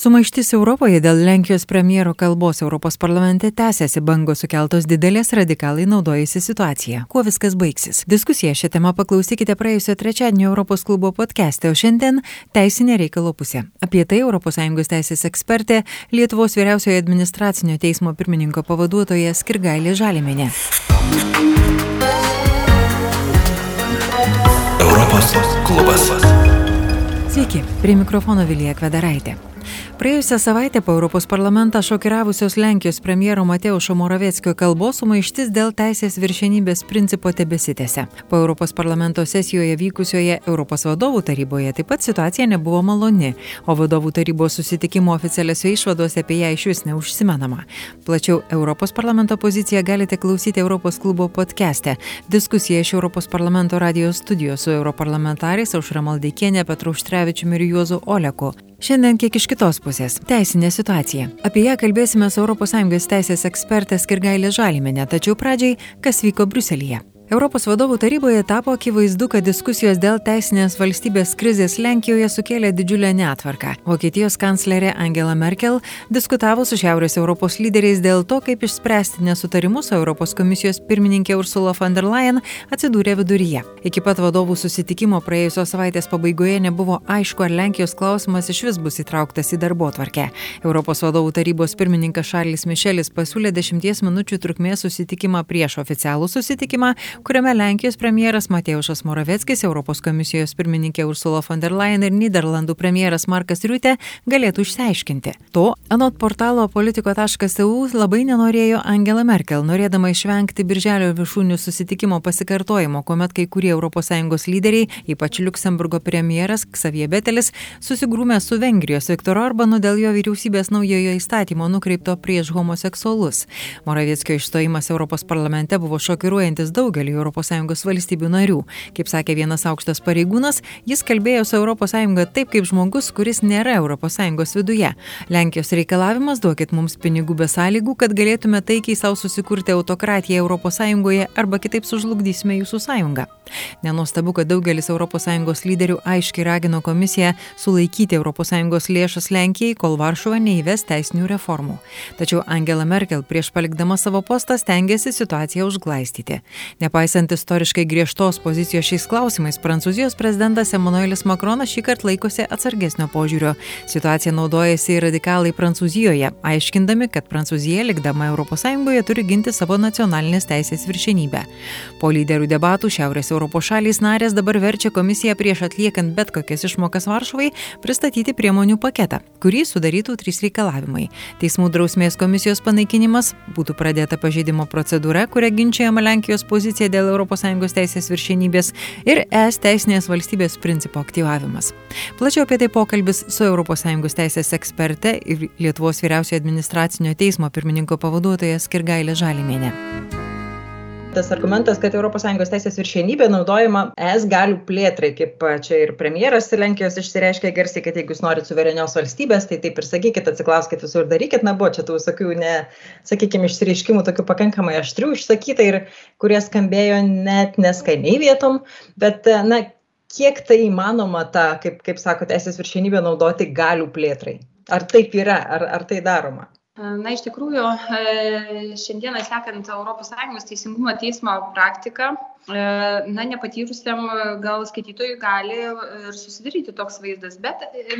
Sumaištis Europoje dėl Lenkijos premjero kalbos Europos parlamente tęsiasi bangos sukeltos didelės radikalai naudojasi situacija. Kuo viskas baigsis? Diskusiją šią temą paklausykite praėjusio trečiadienio Europos klubo podcast'e, o šiandien teisinė reikalo pusė. Apie tai ES teisės ekspertė Lietuvos vyriausiojo administracinio teismo pirmininko pavaduotoja Skirgailė Žaliminė. Europos klubas. Sveiki, prie mikrofono Vilija Kvedaraitė. Praėjusią savaitę po Europos parlamentą šokiravusios Lenkijos premjero Mateušo Moraveckio kalbos sumaištis dėl teisės viršenybės principo tebesitėse. Po Europos parlamento sesijoje vykusioje Europos vadovų taryboje taip pat situacija nebuvo maloni, o vadovų tarybos susitikimo oficialiuose išvadose apie ją iš vis neužsimenama. Plačiau Europos parlamento poziciją galite klausyti Europos klubo podcast'e. Diskusija iš Europos parlamento radijos studijos su europarlamentarais Aušra Maldeikienė, Petru Užtrevičiumi ir Juozu Oleku. Šiandien kiek iš kitos pusės - teisinė situacija. Apie ją kalbėsime su ES teisės ekspertė Skirgailė Žaliminė, tačiau pradžiai, kas vyko Bruselėje. Europos vadovų taryboje tapo akivaizdu, kad diskusijos dėl teisinės valstybės krizės Lenkijoje sukėlė didžiulę netvarką. Vokietijos kanclerė Angela Merkel diskutavo su Šiaurės Europos lyderiais dėl to, kaip išspręsti nesutarimus, o Europos komisijos pirmininkė Ursula von der Leyen atsidūrė viduryje. Iki pat vadovų susitikimo praėjusios savaitės pabaigoje nebuvo aišku, ar Lenkijos klausimas iš vis bus įtrauktas į darbo tvarkę. Europos vadovų tarybos pirmininkas Šarlis Mišelis pasiūlė dešimties minučių trukmės susitikimą prieš oficialų susitikimą, kuriame Lenkijos premjeras Mateušas Moraveckis, Europos komisijos pirmininkė Ursula von der Leyen ir Niderlandų premjeras Markas Riutė galėtų išsiaiškinti. To, anot portalo politiko.eu labai nenorėjo Angela Merkel, norėdama išvengti birželio viršūnių susitikimo pasikartojimo, kuomet kai kurie ES lyderiai, ypač Luksemburgo premjeras Xavier Betelis, susigrūmė su Vengrijos Viktor Orbanu dėl jo vyriausybės naujojo įstatymo nukreipto prieš homoseksualus. Moravieckio išstojimas Europos parlamente buvo šokiruojantis daugelį daugelį ES valstybių narių. Kaip sakė vienas aukštas pareigūnas, jis kalbėjo su ES taip kaip žmogus, kuris nėra ES viduje. Lenkijos reikalavimas duokit mums pinigų be sąlygų, kad galėtume taikiai savo susikurti autokratiją ES arba kitaip sužlugdysime jūsų sąjungą. Nenuostabu, kad daugelis ES lyderių aiškiai ragino komisiją sulaikyti ES lėšas Lenkijai, kol Varšuva neįves teisinių reformų. Tačiau Angela Merkel prieš palikdama savo postą stengiasi situaciją užglaistyti. Nepaisant istoriškai griežtos pozicijos šiais klausimais, Prancūzijos prezidentas Emanuelis Makronas šį kartą laikosi atsargesnio požiūrio. Situacija naudojasi ir radikalai Prancūzijoje, aiškindami, kad Prancūzija likdama ES turi ginti savo nacionalinės teisės viršenybę. Po lyderių debatų Šiaurės Europos šalys narės dabar verčia komisiją prieš atliekant bet kokias išmokas Varšuvai pristatyti priemonių paketą, kurį sudarytų trys reikalavimai. Teismų drausmės komisijos panaikinimas, būtų pradėta pažeidimo procedūra, kuria ginčiama Lenkijos pozicija dėl ES teisės viršienybės ir ES teisinės valstybės principo aktyvavimas. Plačiau apie tai pokalbis su ES teisės eksperte ir Lietuvos vyriausiojo administracinio teismo pirmininko pavaduotoja Skirgailė Žalimėnė tas argumentas kad europos sąjungos teisės viršenybė naudojama es galių plėtrai kaip čia ir premjeras lenkijos išsireiškė garsiai kad jeigu jūs norit suverenios valstybės tai taip ir sakykit atsiklauskit visur darykit. Na buvo čia tų visokių ne sakykim išsireiškimų tokių pakankamai aštrių išsakyta ir kurie skambėjo net neskaniai vietom. Bet na kiek tai įmanoma tą kaip kaip sako teisės viršenybę naudoti galių plėtrai? Ar taip yra? Ar ar tai daroma Na, iš tikrųjų, e, šiandieną sekant ES teisingumo teismo praktiką, e, na, nepatyrusiam gal skaitytojui gali ir susidaryti toks vaizdas, bet, e,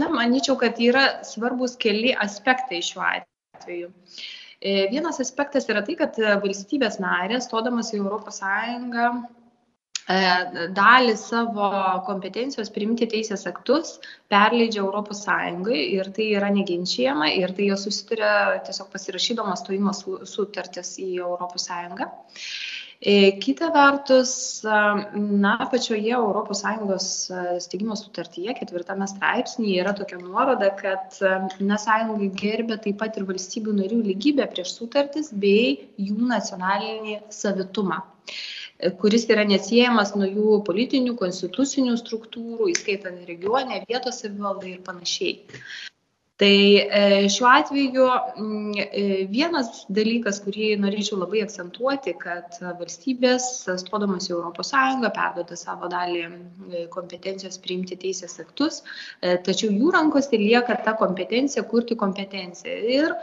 na, manyčiau, kad yra svarbus keli aspektai šiuo atveju. Vienas aspektas yra tai, kad valstybės narės, stodamas į ES, E, dalį savo kompetencijos priimti teisės aktus perleidžia Europos Sąjungai ir tai yra neginčiama ir tai jos susituria tiesiog pasirašydamos stojimo sutartis į Europos Sąjungą. E, kita vertus, na, pačioje ES steigimo sutartyje, ketvirtame straipsnėje yra tokia nuoroda, kad na, sąjungai gerbė taip pat ir valstybių narių lygybę prieš sutartis bei jų nacionalinį savitumą kuris yra neatsiejamas nuo jų politinių, konstitucinių struktūrų, įskaitant regionę, vietos savivaldą ir panašiai. Tai e, šiuo atveju e, vienas dalykas, kurį norėčiau labai akcentuoti, kad valstybės, stodamas į ES, perduoda savo dalį e, kompetencijos priimti teisės aktus, tačiau jų rankose lieka ta kompetencija kurti kompetenciją. Ir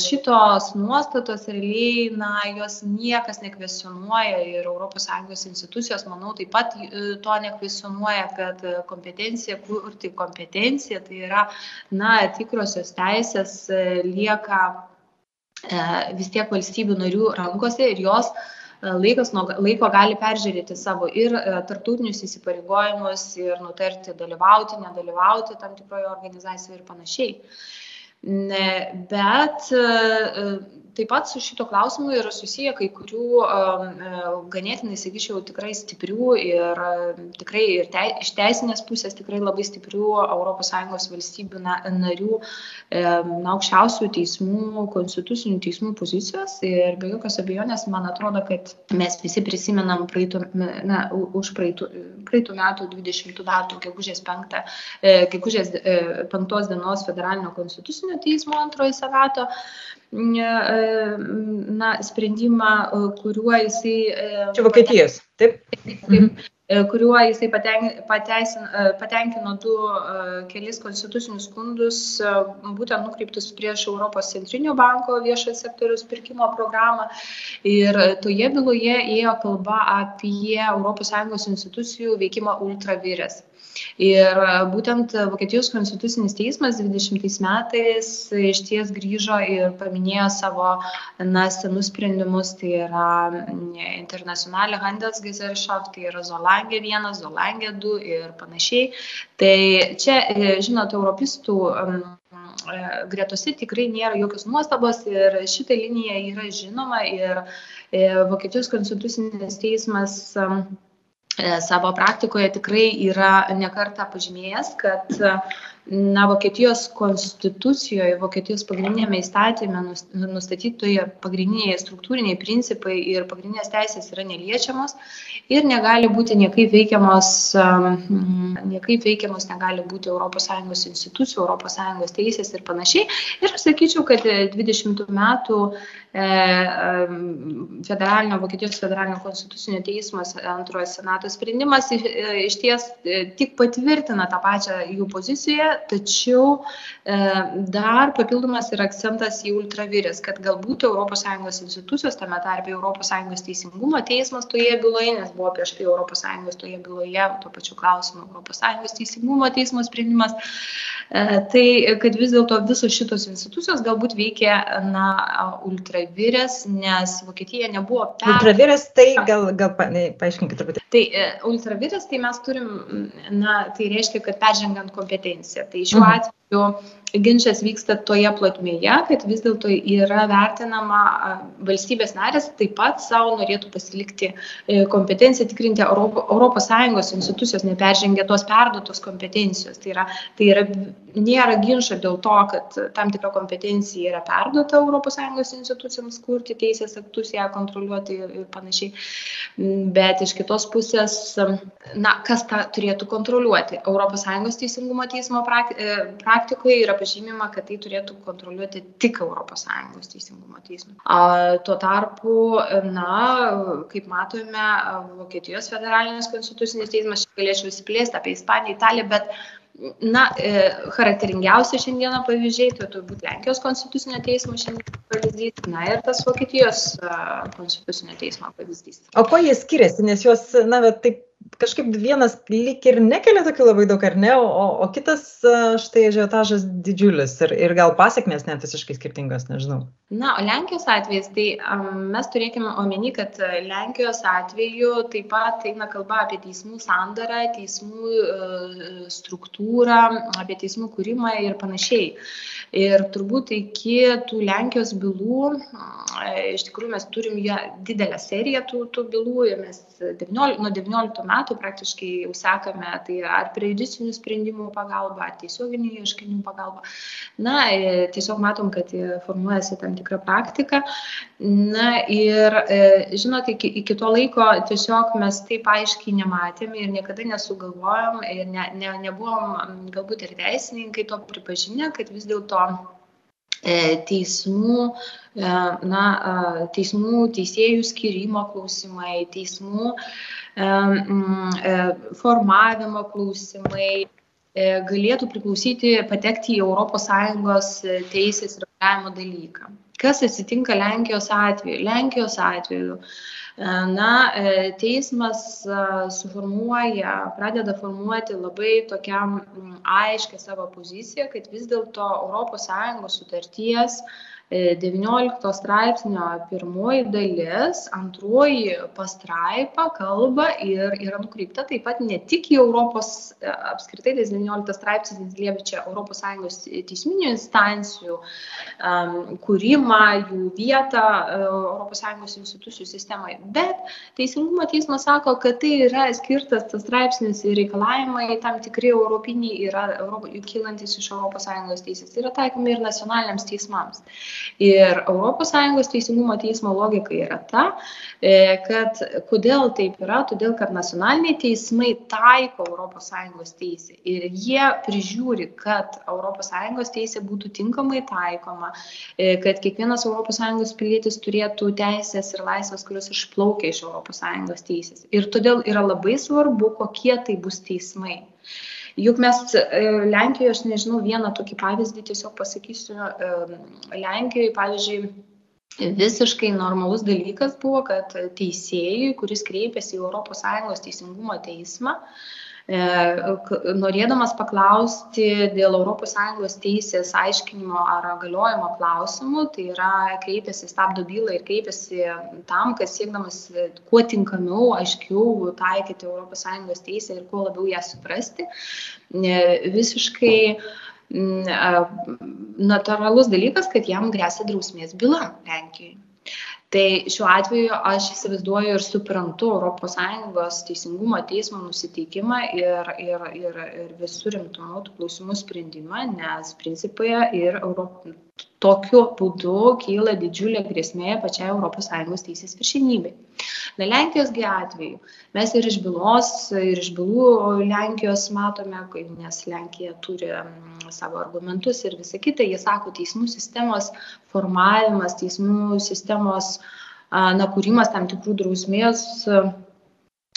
šitos nuostatos realiai, na, jos niekas nekvesionuoja ir ES institucijos, manau, taip pat to nekvesionuoja, kad kompetencija kurti kompetenciją tai yra, na, tikrosios teisės e, lieka e, vis tiek valstybių narių rankose ir jos e, laikas nuo laiko gali peržiūrėti savo ir tartutinius įsipareigojimus ir nutarti dalyvauti, nedalyvauti tam tikroje organizacijoje ir panašiai. Bet taip pat su šito klausimu yra susiję kai kurių e, ganėtinai, sakyčiau, tikrai stiprių ir tikrai ir te, iš teisinės pusės tikrai labai stiprių ES valstybių narių, na, aukščiausių teismų, konstitucinių teismų pozicijos. Ir be jokios abejonės, man atrodo, kad mes visi prisimenam praeitų, na, už praeitų, praeitų metų 20 metų, gegužės 5, e, gegužės 5 e, dienos federalinio konstitucinio teismo antrojo senato na, sprendimą, e, kuriuo jisai. E, Čia Vokietijos, taip? Taip. Mhm kuriuo jisai pateisin, patenkino du kelis konstitucinius skundus, būtent nukreiptus prieš Europos centrinio banko viešojo sektoriaus pirkimo programą. Ir toje byloje ėjo kalba apie ES institucijų veikimą ultravirės. Ir būtent Vokietijos konstitucinis teismas 20 metais iš ties grįžo ir paminėjo savo na, senus sprendimus, tai yra internacionalė Handelsgesellschaft, tai yra Zolangė 1, Zolangė 2 ir panašiai. Tai čia, žinot, europistų gretose tikrai nėra jokios nuostabos ir šita linija yra žinoma ir Vokietijos konstitucinis teismas E, savo praktikoje tikrai yra nekarta pažymėjęs, kad na, Vokietijos konstitucijoje, Vokietijos pagrindinėme įstatymė nustatytoje pagrindiniai struktūriniai principai ir pagrindinės teisės yra neliečiamos ir negali būti niekaip veikiamos, niekaip veikiamos negali būti ES institucijų, ES teisės ir panašiai. Ir aš sakyčiau, kad 20 metų E, federalinio, Vokietijos federalinio konstitucinio teismo antrojo senato sprendimas e, iš ties e, tik patvirtina tą pačią jų poziciją, tačiau dar papildomas yra akcentas į ultravirės, kad galbūt ES institucijos, tame tarpe ES teisingumo teismas toje byloje, nes buvo prieš tai ES toje byloje, tuo pačiu klausimu ES teisingumo teismo sprendimas, tai kad vis dėlto visos šitos institucijos galbūt veikia na, ultravirės ultravirės, nes Vokietija nebuvo per... Ultravirės tai gal, gal pa, ne, paaiškinkite truputį. Tai e, ultravirės tai mes turim, na, tai reiškia, kad peržengiant kompetenciją. Tai šiuo mhm. atveju ginčas vyksta toje plotmėje, kad vis dėlto yra vertinama valstybės narės taip pat savo norėtų pasilikti e, kompetenciją tikrinti ES institucijos, neperžengė tos perduotos kompetencijos. Tai yra, tai yra nėra ginčio dėl to, kad tam tikra kompetencija yra perduota ES institucijoms kurti teisės aktus, ją kontroliuoti ir, panašiai. Bet iš kitos pusės, na, kas tą turėtų kontroliuoti? ES teisingumo teismo e, praktikoje yra pažymima, kad tai turėtų kontroliuoti tik ES teisingumo teismas. Tuo tarpu, na, kaip matome, Vokietijos federalinis konstitucinis teismas, čia galėčiau įsiplėsti apie Ispaniją, Italiją, bet Na, e, charakteringiausi šiandieną pavyzdžiai, tai turbūt Lenkijos konstitucinio teismo šiandien pavyzdys, na ir tas Vokietijos konstitucinio teismo pavyzdys. O kuo jie skiriasi, nes juos, na, bet taip kažkaip vienas lyg ir nekelia tokių labai daug, ar ne, o, o kitas štai žiotažas didžiulis ir, ir gal pasiekmes net visiškai skirtingos, nežinau. Na, o Lenkijos atvejais, tai um, mes turėkime omeny, kad Lenkijos atveju taip pat eina kalba apie teismų sandarą, teismų uh, struktūrą, apie teismų kūrimą ir panašiai. Ir turbūt iki tų Lenkijos bylų, uh, iš tikrųjų mes turim ją didelę seriją tų, tų bylų ir mes 19, nuo 19 metų metų praktiškai jau sekame, tai ar prejudicinių sprendimų pagalba, ar tiesioginių ieškinių pagalba. Na, e, tiesiog matom, kad formuojasi tam tikra praktika. Na ir, žinote, iki, iki to laiko tiesiog mes taip aiškiai nematėme ir niekada nesugalvojom ir ne, ne, nebuvom galbūt ir teisininkai to pripažinę, kad vis dėlto E, teismų, e, na, teismų teisėjų skirimo klausimai, teismų e, formavimo klausimai galėtų priklausyti, patekti į ES teisės reguliavimo dalyką. Kas atsitinka Lenkijos atveju? Lenkijos atveju na, e, teismas suformuoja, pradeda formuoti labai tokiam aiškę savo poziciją, kad vis dėlto ES sutarties 19 straipsnio pirmoji dalis, antroji pastraipa kalba ir yra nukreipta taip pat ne tik į Europos, apskritai tas 19 straipsnis liečia ES teisminių instancijų um, kūrimą, jų vietą ES institucijų sistemoje. Bet Teisingumo teismas sako, kad tai yra skirtas tas straipsnis ir reikalavimai tam tikri europiniai yra kylantis iš ES teisės. Tai yra taikomi ir nacionaliniams teismams. Ir ES teisingumo teismo logika yra ta, e, kad kodėl taip yra, todėl kad nacionaliniai teismai taiko ES teisę ir jie prižiūri, kad ES teisė būtų tinkamai taikoma, e, kad kiekvienas ES pilietis turėtų teisės ir laisvės, kurios išplaukia iš ES teisės. Ir todėl yra labai svarbu, kokie tai bus teismai. Juk mes e, Lenkijoje, aš nežinau, vieną tokį pavyzdį tiesiog pasakysiu, e, Lenkijoje, pavyzdžiui, visiškai normalus dalykas buvo, kad teisėjui, kuris kreipėsi į ES teisingumo teismą, E, norėdamas paklausti dėl ES teisės aiškinimo ar galiojimo klausimų, tai yra kreipėsi, stabdo bylą ir kreipėsi tam, kad siekdamas kuo tinkamiau, aiškiau taikyti ES teisę ir kuo labiau ją suprasti, e, visiškai natūralus dalykas, kad jam grėsia drausmės byla Lenkijoje tai šiuo atveju aš įsivaizduoju ir suprantu ES teisingumo teismo nusiteikimą ir, ir, ir, ir visų rimtumų tų klausimų sprendimą, nes principai ir Europ... tokiu būdu kyla didžiulė grėsmė pačiai ES teisės viršinybei. Na, Lenkijosgi atveju mes ir iš bylos, ir iš bylų Lenkijos matome, nes Lenkija turi savo argumentus ir visa kita, jie sako, teismų sistemos formavimas, teismų sistemos na, kūrimas tam tikrų drausmės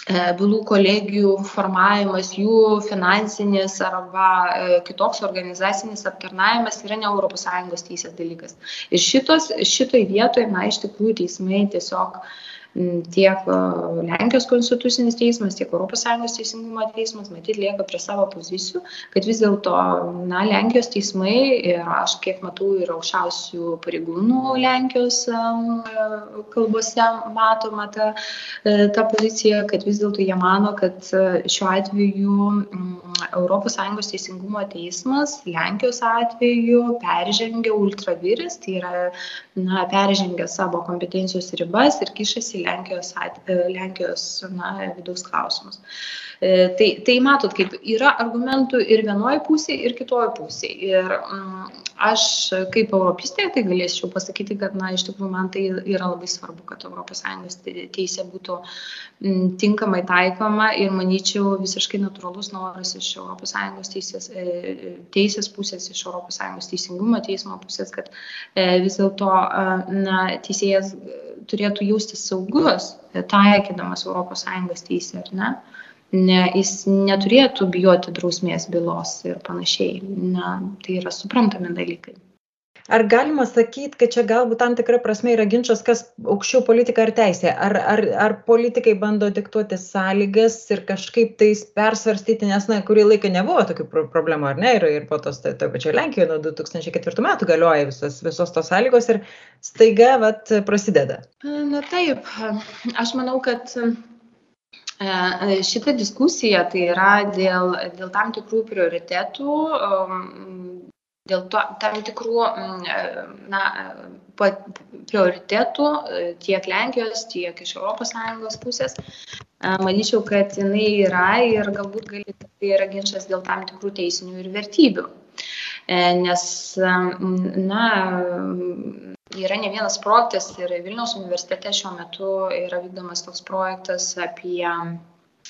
bylų kolegijų formavimas, jų finansinis arba e, kitoks organizacinis aptarnavimas yra ne ES teisės dalykas. Ir šitos, šitoj vietoje, na, iš tikrųjų teismai tiesiog uh, tiek Lenkijos konstitucinis teismas, tiek ES teisingumo teismas matyt lieka prie savo pozicijų, kad vis dėlto, na, Lenkijos teismai ir aš kiek matau ir aukščiausių pareigūnų Lenkijos kalbose matoma ta, e, ta pozicija, kad vis dėlto jie mano, kad e, šiuo atveju ES teisingumo teismas Lenkijos atveju peržengia ultraviris, tai yra, na, peržengia savo kompetencijos ribas ir kišasi Lenkijos, e, Lenkijos na, vidaus klausimus. E, tai, tai matot, kaip yra argumentų ir vienoje pusėje, ir kitoje pusėje. Ir mm, aš kaip europistė tai galėčiau pasakyti, kad, na, iš tikrųjų man tai yra labai svarbu, kad ES teisė būtų mm, tinkamai taikoma ir manyčiau visiškai natūralus noras iš ES teisės, e, teisės pusės, iš ES teisingumo teismo pusės, kad vis dėlto teisėjas turėtų jaustis saugus, taikydamas ES teisę, ar ne? ne, jis neturėtų bijoti drausmės bylos ir panašiai. Na, tai yra suprantami dalykai. Ar galima sakyti, kad čia galbūt tam tikra prasme yra ginčas, kas aukščiau politika ar teisė? Ar, ar, ar politikai bando diktuoti sąlygas ir kažkaip tais persvarstyti, nes, na, kurį laiką nebuvo tokių problemų, ar ne? Ir, ir po tos, toje tai, pačioje Lenkijoje nuo 2004 metų galioja visas, visos tos sąlygos ir staiga, vat, prasideda. Na taip, aš manau, kad e, šita diskusija tai yra dėl, dėl tam tikrų prioritetų dėl to tam tikrų na, prioritetų tiek Lenkijos, tiek iš ES pusės. Manyčiau, kad jinai yra ir galbūt gali, tai yra ginčas dėl tam tikrų teisinių ir vertybių. E, nes, na, yra ne vienas projektas ir Vilniaus universitete šiuo metu yra vykdomas toks projektas apie,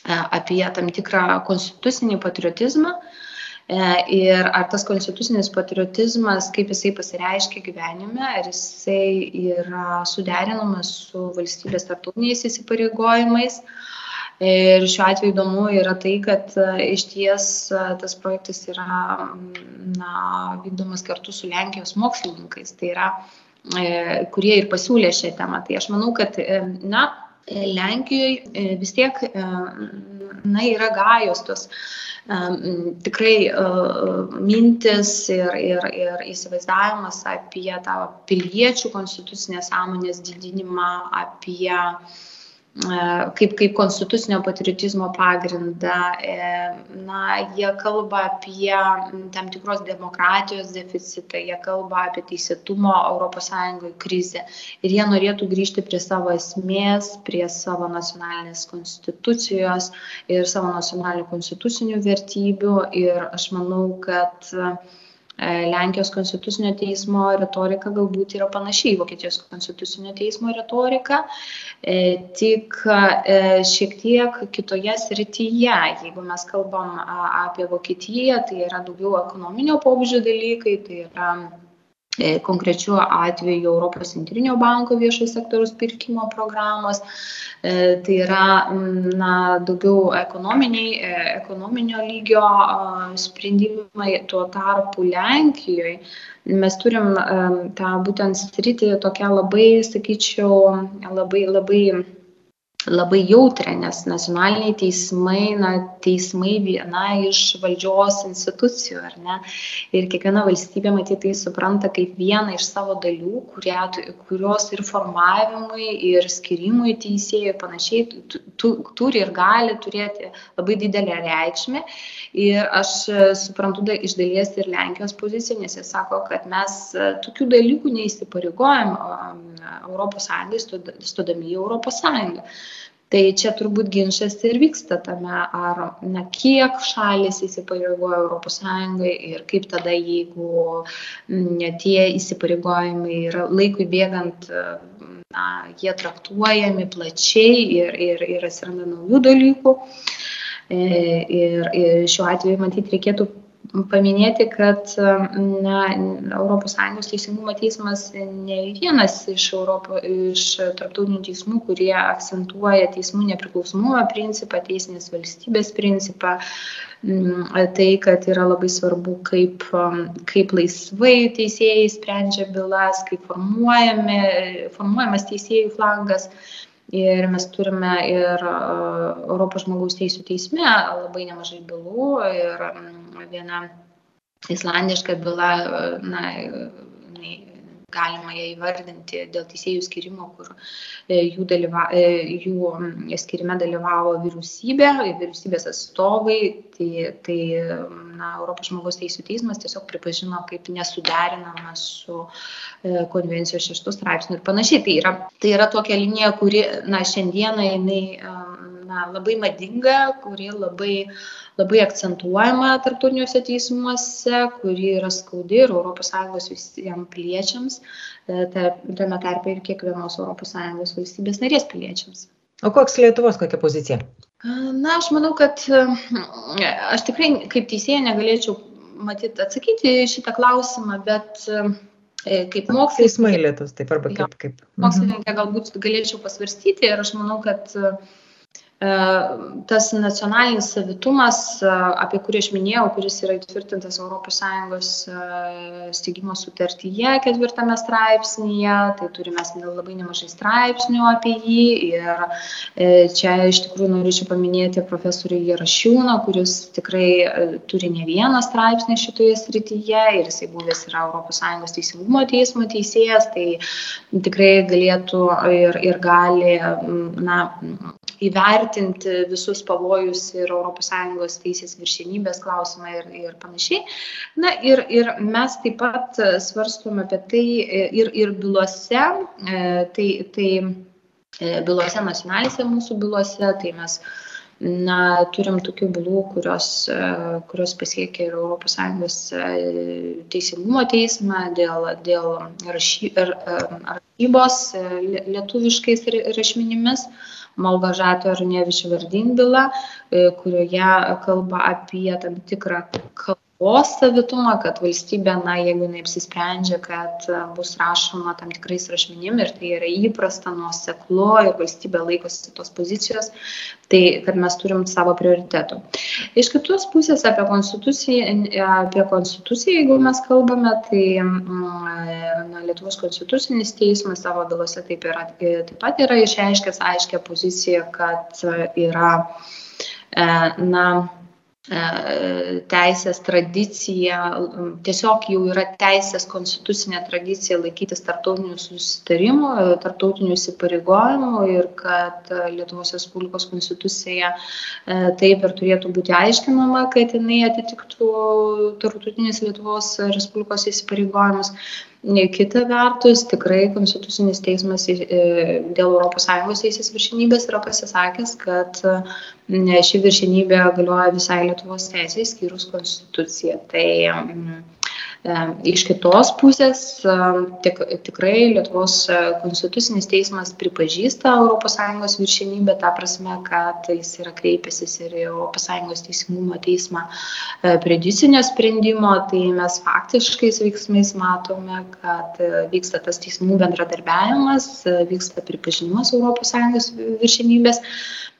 apie tam tikrą konstitucinį patriotizmą, E, ir ar tas konstitucinis patriotizmas, kaip jisai pasireiškia gyvenime, ar jisai yra suderinamas su valstybės tartutiniais įsipareigojimais. Ir šiuo atveju įdomu yra tai, kad e, iš ties e, tas projektas yra na, vykdomas kartu su Lenkijos mokslininkais, tai yra, kurie ir pasiūlė šią temą. Tai aš manau, kad na, Lenkijoje vis tiek na, yra gajos tos tikrai mintis ir, ir, ir įsivaizdavimas apie tą piliečių konstitucinės sąmonės didinimą, apie kaip, kaip konstitucinio patriotizmo pagrindą. E, na, jie kalba apie tam tikros demokratijos deficitą, jie kalba apie teisėtumo ES krizę ir jie norėtų grįžti prie savo esmės, prie savo nacionalinės konstitucijos ir savo nacionalinių konstitucinių vertybių. Ir aš manau, kad uh, Lenkijos konstitucinio teismo retorika galbūt yra panašiai į Vokietijos konstitucinio teismo retoriką, e, tik e, šiek tiek kitoje srityje. Jeigu mes kalbam apie Vokietiją, tai yra daugiau ekonominio pobūdžio dalykai, tai yra E, konkrečiu atveju Europos centrinio banko viešojo sektoriaus pirkimo programos. E, tai yra na, daugiau e, ekonominio lygio sprendimai. Tuo tarpu Lenkijoje mes turim tą būtent sritį tokią labai, sakyčiau, labai, labai labai jautrią, nes nacionaliniai teismai, na, teismai viena iš valdžios institucijų, ar ne? Ir kiekviena valstybė, matyt, tai supranta kaip vieną iš savo dalių, kurie, kurios ir formavimui, ir skirimui teisėjų ir panašiai tu, tu, turi ir gali turėti labai didelę reikšmę. Ir aš suprantu da, iš dalies ir Lenkijos poziciją, nes jis sako, kad mes tokių dalykų neįsipareigojam ES, stodami į ES. Tai čia turbūt ginčas ir vyksta tame, ar na, kiek šalis įsipareigoja ES ir kaip tada, jeigu ne, tie įsipareigojimai yra laikui bėgant, na, jie traktuojami plačiai ir, ir, ir atsiranda naujų dalykų. E, ir, ir šiuo atveju, matyt, reikėtų paminėti, kad na, ES teisingumo teismas ne vienas iš, Europo, iš tarptautinių teismų, kurie akcentuoja teismų nepriklausomumo principą, teisinės valstybės principą, tai, kad yra labai svarbu, kaip, kaip laisvai teisėjai sprendžia bylas, kaip formuojamas teisėjų flangas. Ir mes turime ir Europos žmogaus teisų teisme labai nemažai bylų ir viena islandiška byla, na, galima ją įvardinti dėl teisėjų skirimo, kur e, jų, dalyva, e, jų skirime dalyvavo vyriausybė, vyriausybės atstovai, tai, tai na, Europos žmogaus teisų teismas tiesiog pripažino kaip nesuderinama su e, konvencijos šeštų straipsnių ir panašiai. Tai yra, tai yra tokia linija, kuri na, šiandieną jinai na, labai madinga, kuri labai uh, labai akcentuojama tarptautiniuose teismuose, kuri yra skaudi ir ES visiems piliečiams, e, tame tarpe ir kiekvienos ES valstybės narės piliečiams. O koks Lietuvos kokia pozicija? Na, aš manau, kad e, aš tikrai kaip teisėja negalėčiau matyti atsakyti šitą klausimą, bet e, kaip mokslininkė. Teismai Lietuvos, taip arba kaip. kaip. Mhm. Mokslininkė galbūt galėčiau pasvarstyti ir aš manau, kad E, tas nacionalinis savitumas, e, apie kurį aš minėjau, kuris yra įtvirtintas ES e, steigimo sutartyje ketvirtame straipsnėje, tai turime labai nemažai straipsnių apie jį ir čia iš tikrųjų norėčiau paminėti profesorių Jarašiūną, kuris tikrai turi ne vieną straipsnį šitoje srityje ir jisai buvęs yra ES teisingumo teismo teisėjas, tai tikrai galėtų ir, ir gali na, įvertinti visus pavojus ir ES teisės viršenybės klausimą ir, ir panašiai. Na ir, ir mes taip pat svarstome apie tai ir, ir bylose, tai, tai bylose nacionalinėse mūsų bylose, tai mes na, turim tokių bylų, kurios, e, kurios pasiekia ir ES e, teisingumo teismą dėl, dėl rašy, e, rašybos lietuviškais rašmenimis. Malgožato ir Neviš Vardin byla, kurioje kalba apie tam tikrą kalbą kalbos savitumą, kad valstybė, na, jeigu neapsisprendžia, kad e, bus rašoma tam tikrais rašmenim ir tai yra įprasta, nuoseklu ir valstybė laikosi tos pozicijos, tai kad mes turim savo prioritetų. Iš kitos pusės apie konstituciją, apie konstituciją jeigu mes kalbame, tai mm, na, Lietuvos konstitucinis teismas savo bylose taip, yra, taip pat yra išreiškęs aiškę poziciją, kad yra e, na, E, teisės tradicija, tiesiog jau yra teisės konstitucinė tradicija laikytis tarptautinių susitarimų, tarptautinių įsipareigojimų ir kad Lietuvos Respublikos konstitucija e, taip ir turėtų būti aiškinama, kad jinai atitiktų tarptautinis Lietuvos Respublikos įsipareigojimus. Kita vertus, tikrai Konstitucinis teismas e, dėl ES teisės viršinybės yra pasisakęs, kad ši viršinybė galioja visai Lietuvos teisės, skyrus Konstituciją. Tai Iš kitos pusės tik, tikrai Lietuvos konstitucinis teismas pripažįsta ES viršenybę, ta prasme, kad jis yra kreipęsis ir ES teisingumo teismą e, predicinio sprendimo, tai mes faktiškais veiksmais matome, kad e, vyksta tas teismų bendradarbiavimas, e, vyksta pripažinimas ES viršenybės.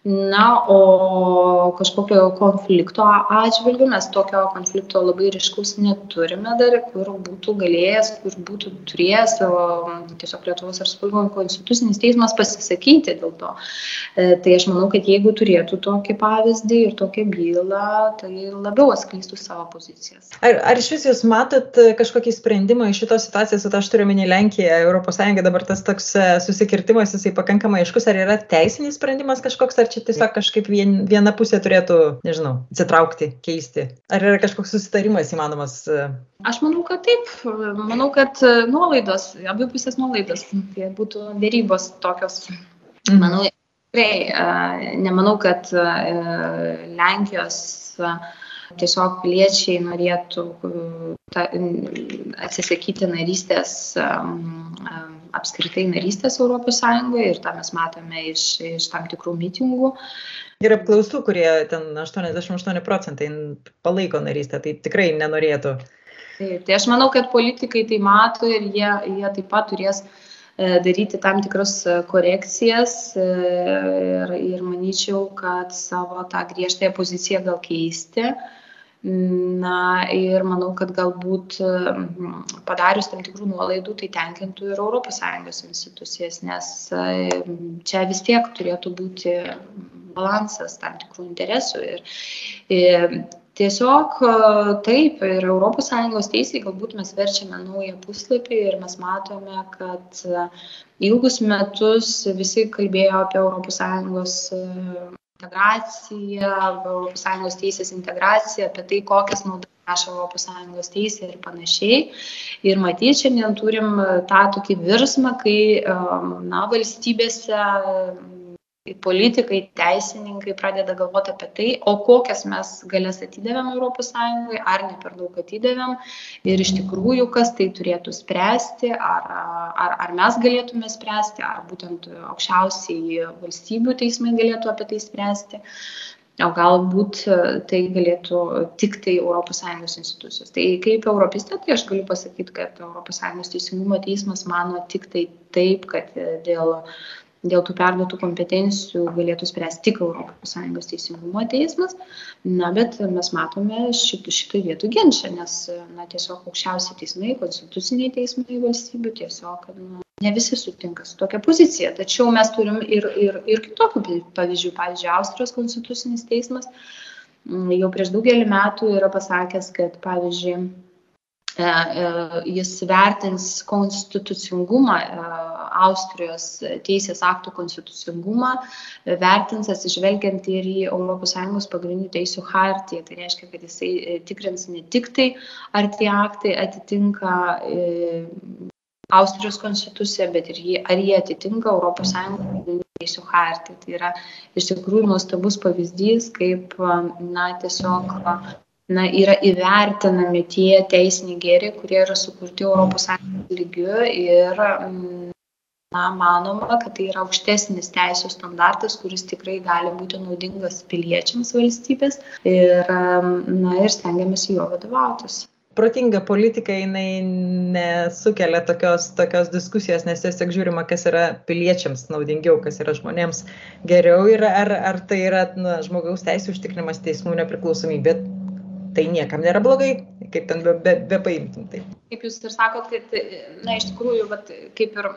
Na, o kažkokio konflikto atžvilgiu mes tokio konflikto labai ryškus neturime dar, kur būtų galėjęs, kur būtų turėjęs tiesiog Lietuvos Respublikos konstitucinis teismas pasisakyti dėl to. E, tai aš manau, kad jeigu turėtų tokį pavyzdį ir tokią bylą, tai labiau atskleistų savo pozicijas. Ar, ar iš vis jūs matot kažkokį sprendimą iš šitos situacijos, aš turiu minį Lenkiją, Sąjungą, dabar tas toks e, susikirtimas, jisai pakankamai aiškus, ar yra teisinis sprendimas kažkoks, ar čia tiesiog kažkaip vien, viena pusė turėtų, nežinau, atsitraukti, keisti? Ar yra kažkoks susitarimas įmanomas? E? Aš manau, kad taip. Manau, kad e, nuolaidos, abi pusės nuolaidos, tai būtų dėrybos tokios. Mhm. Manau, tikrai e, nemanau, kad Lenkijos tiesiog piliečiai norėtų ta, atsisakyti narystės, apskritai narystės ES ir tą mes matome iš, iš tam tikrų mitingų. Ir apklausų, kurie ten 88 procentai palaiko narystę, tai tikrai nenorėtų. Taip, tai aš manau, kad politikai tai mato ir jie, jie taip pat turės e, daryti tam tikras korekcijas e, ir, ir manyčiau, kad savo tą griežtąją poziciją gal keisti Na ir manau, kad galbūt padarius tam tikrų nuolaidų, tai tenkintų ir ES institucijas, nes čia vis tiek turėtų būti balansas tam tikrų interesų. Ir, ir Tiesiog taip, ir ES teisai galbūt mes verčiame naują puslapį ir mes matome, kad ilgus metus visi kalbėjo apie ES integraciją, ES teisės integraciją, apie tai, kokias naudas neša ES teisė ir panašiai. Ir matyti, šiandien turim tą tokį virsmą, kai na, valstybėse politikai, teisininkai pradeda galvoti apie tai, o kokias mes galės atidavėm ES, ar ne per daug atidavėm ir iš tikrųjų, kas tai turėtų spręsti, ar, ar, ar mes galėtume spręsti, ar būtent aukščiausiai valstybių teismai galėtų apie tai spręsti. O galbūt tai galėtų tik tai ES institucijos. Tai kaip Europistė, tai aš galiu pasakyti, kad ES teisingumo teismas mano tik tai taip, kad dėl dėl tų perduotų kompetencijų galėtų spręsti tik ES teisingumo teismas. Na, bet mes matome šit, šitą vietų ginčą, nes na, tiesiog aukščiausiai teismai, konstituciniai teismai valstybių tiesiog nu, ne visi sutinka su tokia pozicija. Tačiau mes turim ir, ir, ir kitokių pavyzdžių. Pavyzdžiui, Austrijos konstitucinis teismas mm, jau prieš daugelį metų yra pasakęs, kad pavyzdžiui, jis vertins konstitucingumą, e, Austrijos teisės aktų konstitucingumą, vertins atsižvelgiant ir į ES pagrindinių teisų hartiją. Tai reiškia, kad jisai tikrins ne tik tai, ar tie aktai atitinka Austrijos konstituciją, bet ir jį, ar jie atitinka ES pagrindinių teisų hartiją. Tai yra iš tikrųjų nuostabus pavyzdys, kaip na, tiesiog na, yra įvertinami tie teisiniai gėriai, kurie yra sukurti ES lygiu ir mm, na, manoma, kad tai yra aukštesnis teisų standartas, kuris tikrai gali būti naudingas piliečiams valstybės ir, na, ir stengiamės jo vadovautis. Protinga politika jinai nesukelia tokios, tokios diskusijos, nes tiesiog žiūrima, kas yra piliečiams naudingiau, kas yra žmonėms geriau ir ar, ar tai yra na, žmogaus teisų užtikrinimas teismų nepriklausomybė tai niekam nėra blogai, kaip ten be, be, be paimtum. Tai. Kaip jūs ir sakot, kad, na, iš tikrųjų, vat, kaip ir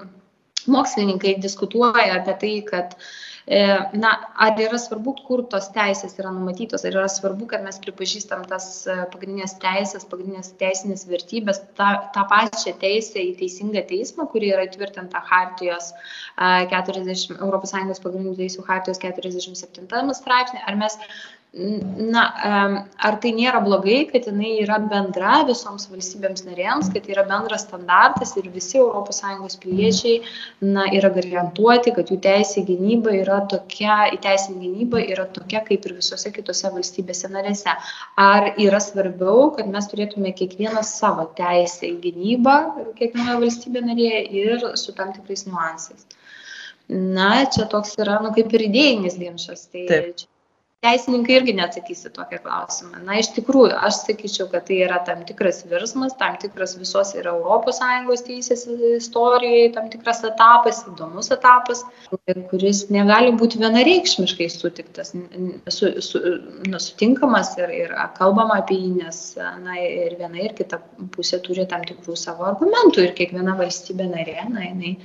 mokslininkai diskutuoja apie tai, kad e, Na, ar yra svarbu, kur tos teisės yra numatytos, ar yra svarbu, kad mes pripažįstam tas e, pagrindinės teisės, pagrindinės teisinės vertybės, tą, tą pačią teisę į teisingą teismą, kuri yra įtvirtinta Hartijos 40, ES pagrindinių teisų Hartijos 47 straipsnė, ar mes na, ar tai nėra blogai, kad jinai yra bendra visoms valstybėms narėms, kad yra bendras standartas ir visi ES piliečiai na, yra garantuoti, kad jų teisė į gynybą yra tokia, į teisinį gynybą yra tokia kaip ir visose kitose valstybėse narėse. Ar yra svarbiau, kad mes turėtume kiekvienas savo teisę į gynybą, kiekvienoje valstybė narėje ir su tam tikrais niuansais. Na, čia toks yra, nu, kaip ir idėjinis ginčas. Tai Taip. čia teisininkai irgi neatsakys į tokią klausimą. Na, iš tikrųjų, aš sakyčiau, kad tai yra tam tikras virsmas, tam tikras visos ir ES teisės istorijoje, tam tikras etapas, įdomus etapas, kuris negali būti vienareikšmiškai sutiktas, su, su, nu, sutinkamas ir, ir kalbama apie jį, nes na, ir viena ir kita pusė turi tam tikrų savo argumentų ir kiekviena valstybė narė, na, jinai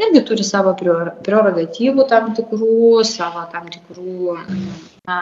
irgi turi savo prerogatyvų tam tikrų, savo tam tikrų na,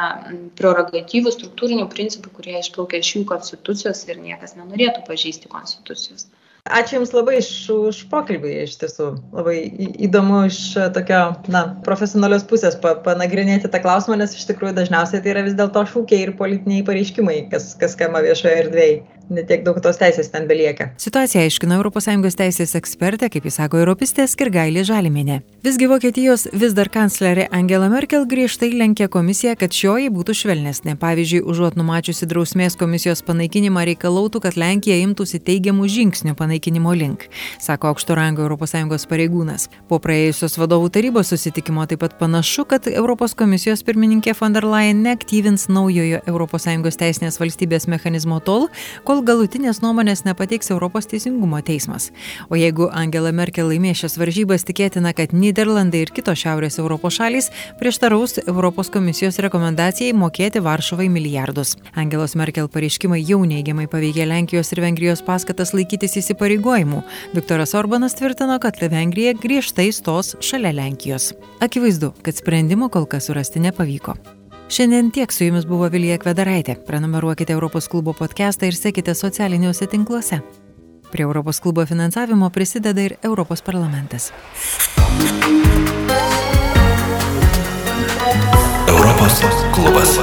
prerogatyvų, struktūrinių principų, kurie išplaukia iš jų konstitucijos ir niekas nenorėtų pažįsti konstitucijos. Ačiū Jums labai iš, už pokalbį, iš tiesų labai įdomu iš tokio, na, profesionalios pusės pa, panagrinėti tą klausimą, nes iš tikrųjų dažniausiai tai yra vis dėlto šūkiai ir politiniai pareiškimai, kas, kas skamba viešoje erdvėje netiek daug tos teisės ten belieka. Situaciją aiškina ES teisės ekspertė, kaip jis sako, Europistė Skirgailė Žaliminė. Visgi Vokietijos vis dar kanclerė Angela Merkel griežtai lenkė komisiją, kad šioji būtų švelnesnė. Pavyzdžiui, užuot numačiusi drausmės komisijos panaikinimą reikalautų, kad Lenkija imtųsi teigiamų žingsnių panaikinimo link, sako aukšto rango ES pareigūnas. Po praėjusios vadovų tarybos susitikimo taip pat panašu, kad Europos komisijos pirmininkė von der Leyen neaktyvins naujojo ES teisinės valstybės mechanizmo tol, kol kol galutinės nuomonės nepateiks Europos teisingumo teismas. O jeigu Angela Merkel laimės šias varžybas, tikėtina, kad Niderlandai ir kitos Šiaurės Europos šalys prieštaraus Europos komisijos rekomendacijai mokėti Varšuvai milijardus. Angelos Merkel pareiškimai jau neigiamai paveikė Lenkijos ir Vengrijos paskatas laikytis įsipareigojimų. Viktoras Orbanas tvirtino, kad Vengrija griežtai stos šalia Lenkijos. Akivaizdu, kad sprendimo kol kas surasti nepavyko. Šiandien tiek su jumis buvo Vilija Kvedaraitė. Prenumeruokite Europos klubo podcastą ir sekite socialiniuose tinkluose. Prie Europos klubo finansavimo prisideda ir Europos parlamentas. Europos klubas.